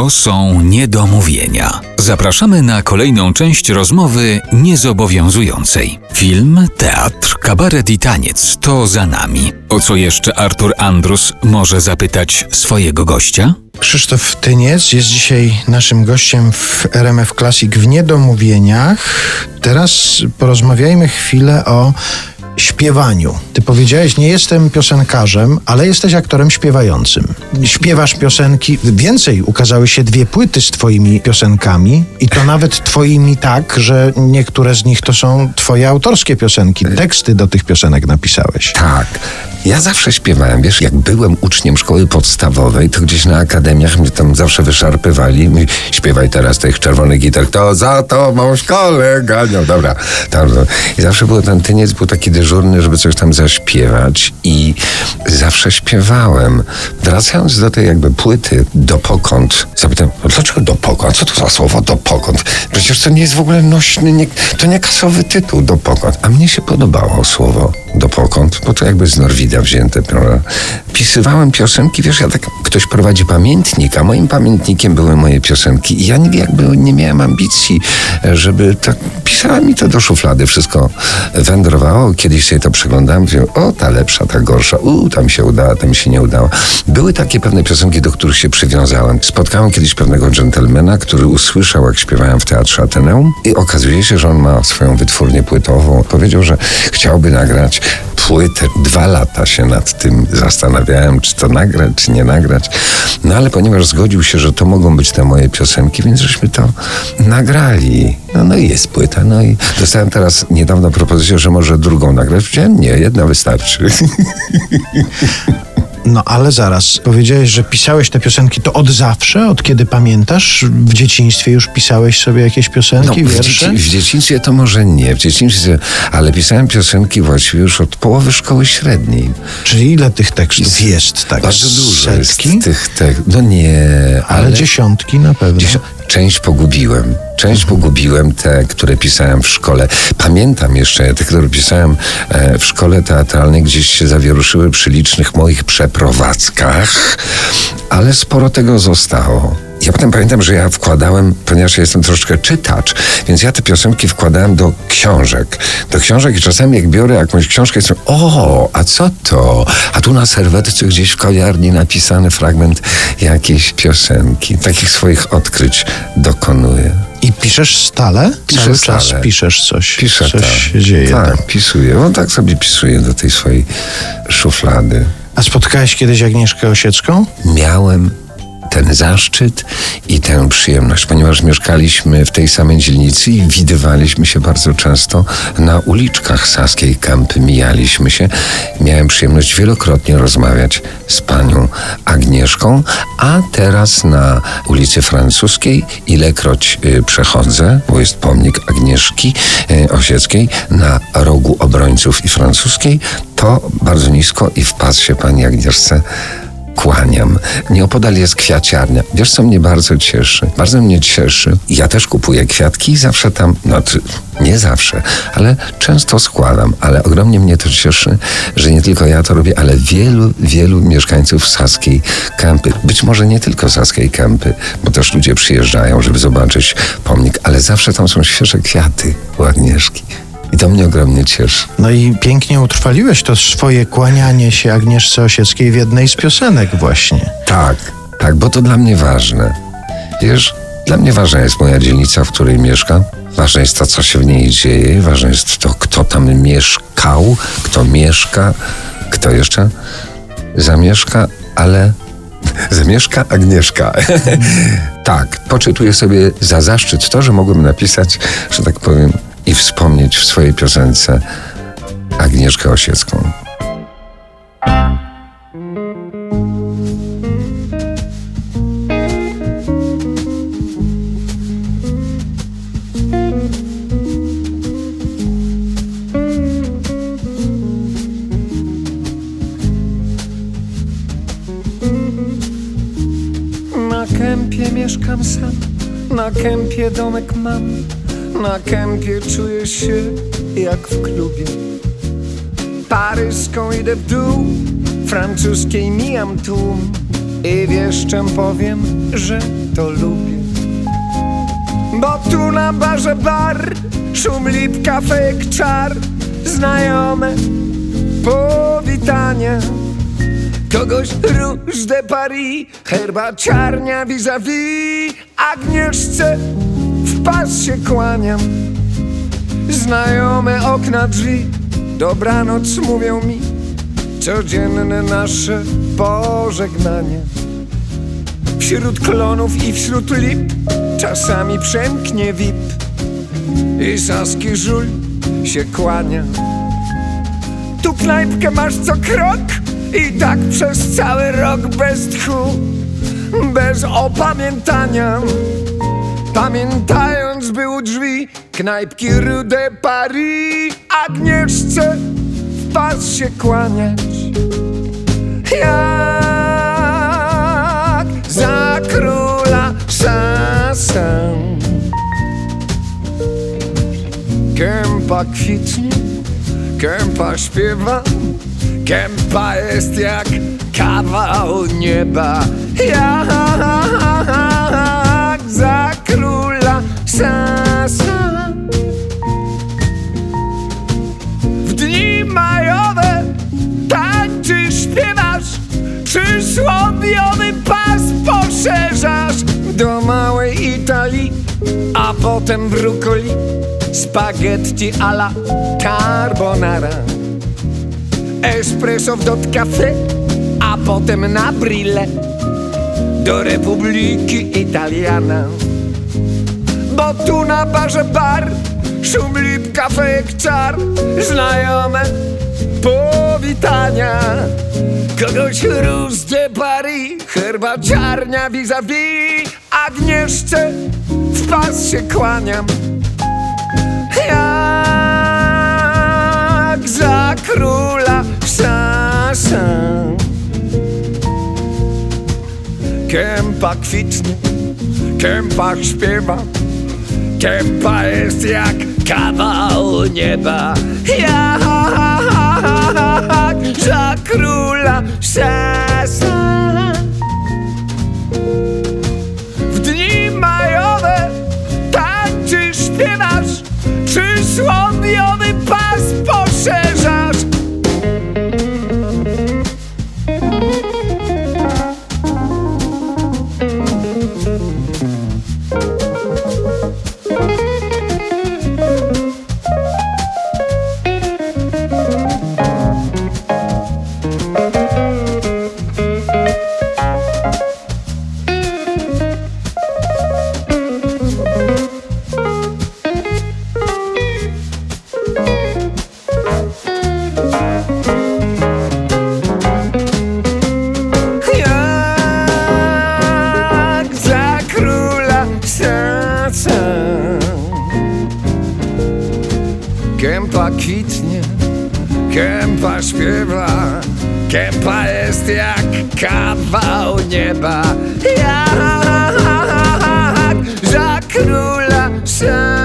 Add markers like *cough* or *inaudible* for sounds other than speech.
To są niedomówienia. Zapraszamy na kolejną część rozmowy niezobowiązującej. Film, teatr, kabaret i taniec to za nami. O co jeszcze Artur Andrus może zapytać swojego gościa? Krzysztof Tyniec jest dzisiaj naszym gościem w RMF Classic w Niedomówieniach. Teraz porozmawiajmy chwilę o śpiewaniu. Ty powiedziałeś, nie jestem piosenkarzem, ale jesteś aktorem śpiewającym. Śpiewasz piosenki. Więcej, ukazały się dwie płyty z twoimi piosenkami i to nawet twoimi tak, że niektóre z nich to są twoje autorskie piosenki. Teksty do tych piosenek napisałeś. Tak. Ja zawsze śpiewałem, wiesz, jak byłem uczniem szkoły podstawowej, to gdzieś na akademiach mnie tam zawsze wyszarpywali. Śpiewaj teraz tych czerwonych gitar. To za tobą szkole ganiał. Dobra. Tam, I zawsze był ten tyniec, był taki dyżurny, żeby coś tam zaśpiewać i zawsze śpiewałem. Wracając do tej jakby płyty dopokąd, zapytałem, no dlaczego dopokąd? Co to za słowo dopokąd? Przecież to nie jest w ogóle nośny, nie, to nie kasowy tytuł dopokąd. A mnie się podobało słowo dopokąd, bo to jakby z Norwida wzięte, prawda? Pisywałem piosenki, wiesz, ja tak, ktoś prowadzi pamiętnik, a moim pamiętnikiem były moje piosenki i ja nie, jakby nie miałem ambicji, żeby tak, pisałem mi to do szuflady, wszystko wędrowało, kiedyś sobie to przeglądałem, mówię, o, ta lepsza, ta gorsza, u, tam się udała, tam się nie udała. Były takie pewne piosenki, do których się przywiązałem. Spotkałem kiedyś pewnego dżentelmena, który usłyszał, jak śpiewałem w Teatrze Ateneum i okazuje się, że on ma swoją wytwórnię płytową. Powiedział, że chciałby nagrać płytę. Dwa lata się nad tym zastanawiałem, czy to nagrać, czy nie nagrać. No ale ponieważ zgodził się, że to mogą być te moje piosenki, więc żeśmy to nagrali. No, no i jest płyta. No i dostałem teraz niedawno propozycję, że może drugą nagrać. Powiedziałem, nie, jedna wystarczy. *laughs* No ale zaraz, powiedziałeś, że pisałeś te piosenki to od zawsze, od kiedy pamiętasz? W dzieciństwie już pisałeś sobie jakieś piosenki, no, w, wiersze? dzieci, w dzieciństwie to może nie, w dzieciństwie, ale pisałem piosenki właściwie już od połowy szkoły średniej. Czyli ile tych tekstów jest? tak? Bardzo dużo Setki? jest tych tekstów. No nie, ale... ale... dziesiątki na pewno. Dziesią- Część pogubiłem. Część pogubiłem, te, które pisałem w szkole. Pamiętam jeszcze te, które pisałem e, w szkole teatralnej, gdzieś się zawieruszyły przy licznych moich przeprowadzkach, ale sporo tego zostało. Ja potem pamiętam, że ja wkładałem, ponieważ ja jestem troszeczkę czytacz, więc ja te piosenki wkładałem do książek. Do książek i czasami jak biorę jakąś książkę, jestem, o, a co to? A tu na serwetce gdzieś w kawiarni napisany fragment jakiejś piosenki. Takich swoich odkryć dokonuję. I piszesz stale? Piszę Cały stale. czas piszesz coś. Piszę coś tak. się dzieje. Tak, tam. pisuję. On tak sobie pisuje do tej swojej szuflady. A spotkałeś kiedyś Agnieszkę Osiecką? miałem ten zaszczyt i tę przyjemność, ponieważ mieszkaliśmy w tej samej dzielnicy i widywaliśmy się bardzo często na uliczkach Saskiej Kępy, mijaliśmy się. Miałem przyjemność wielokrotnie rozmawiać z panią Agnieszką, a teraz na ulicy Francuskiej, ilekroć y, przechodzę, bo jest pomnik Agnieszki y, Osieckiej, na rogu Obrońców i Francuskiej, to bardzo nisko i wpadł się pani Agnieszce kłaniam. Nieopodal jest kwiaciarnia. Wiesz, co mnie bardzo cieszy? Bardzo mnie cieszy. Ja też kupuję kwiatki i zawsze tam, no nie zawsze, ale często składam. Ale ogromnie mnie to cieszy, że nie tylko ja to robię, ale wielu, wielu mieszkańców Saskiej Kępy. Być może nie tylko Saskiej Kępy, bo też ludzie przyjeżdżają, żeby zobaczyć pomnik, ale zawsze tam są świeże kwiaty u Agnieszki. I to mnie ogromnie cieszy. No i pięknie utrwaliłeś to swoje kłanianie się Agnieszce Osieckiej w jednej z piosenek właśnie. Tak, tak, bo to dla mnie ważne. Wiesz, dla mnie ważna jest moja dzielnica, w której mieszkam. Ważne jest to, co się w niej dzieje. Ważne jest to, kto tam mieszkał, kto mieszka, kto jeszcze zamieszka, ale *laughs* zamieszka Agnieszka. *laughs* tak, poczytuję sobie za zaszczyt to, że mogłem napisać, że tak powiem, i wspomnieć w swojej piosence Agnieszkę Osiecką. Na kępie mieszkam sam, na kępie domek mam, na kępie czuję się jak w klubie. Paryską idę w dół, francuskiej mijam tłum, i wieszczem powiem, że to lubię. Bo tu na barze bar, szum lip, kafejek, czar, znajome powitania. Kogoś róż de Paris, herbaciarnia vis-a-vis, Agnieszce pas się kłaniam. Znajome okna drzwi, dobranoc mówią mi, codzienne nasze pożegnanie. Wśród klonów i wśród lip czasami przemknie wip i saski żul się kłania. Tu knajpkę masz co krok i tak przez cały rok bez tchu, bez opamiętania. Pamiętając by drzwi knajpki Rue de Paris Agnieszce w pas się kłaniać. Jak za króla szasę Kępa kwitnie, kępa śpiewa. Kępa jest jak kawał nieba. Jak W dni majowe tańczysz, śpiewasz Przysłowiowy pas poszerzasz Do małej Italii, a potem brukoli Spaghetti alla carbonara. Espresso w dot cafe, a potem na brille Do Republiki Italiana Bo tu na barze bar Szum lip, kafejek, czar. Znajome powitania. Kogoś róż de Paris Herbaciarnia vis-a-vis. Agnieszce w pas się kłaniam. Jak za króla szasę Kępa kwitnie, kępa śpiewa Kępa jest jak kawał nieba Jak za króla szasa Kępa kwitnie, kępa śpiewa Kępa jest jak kawał nieba Jak za króla serca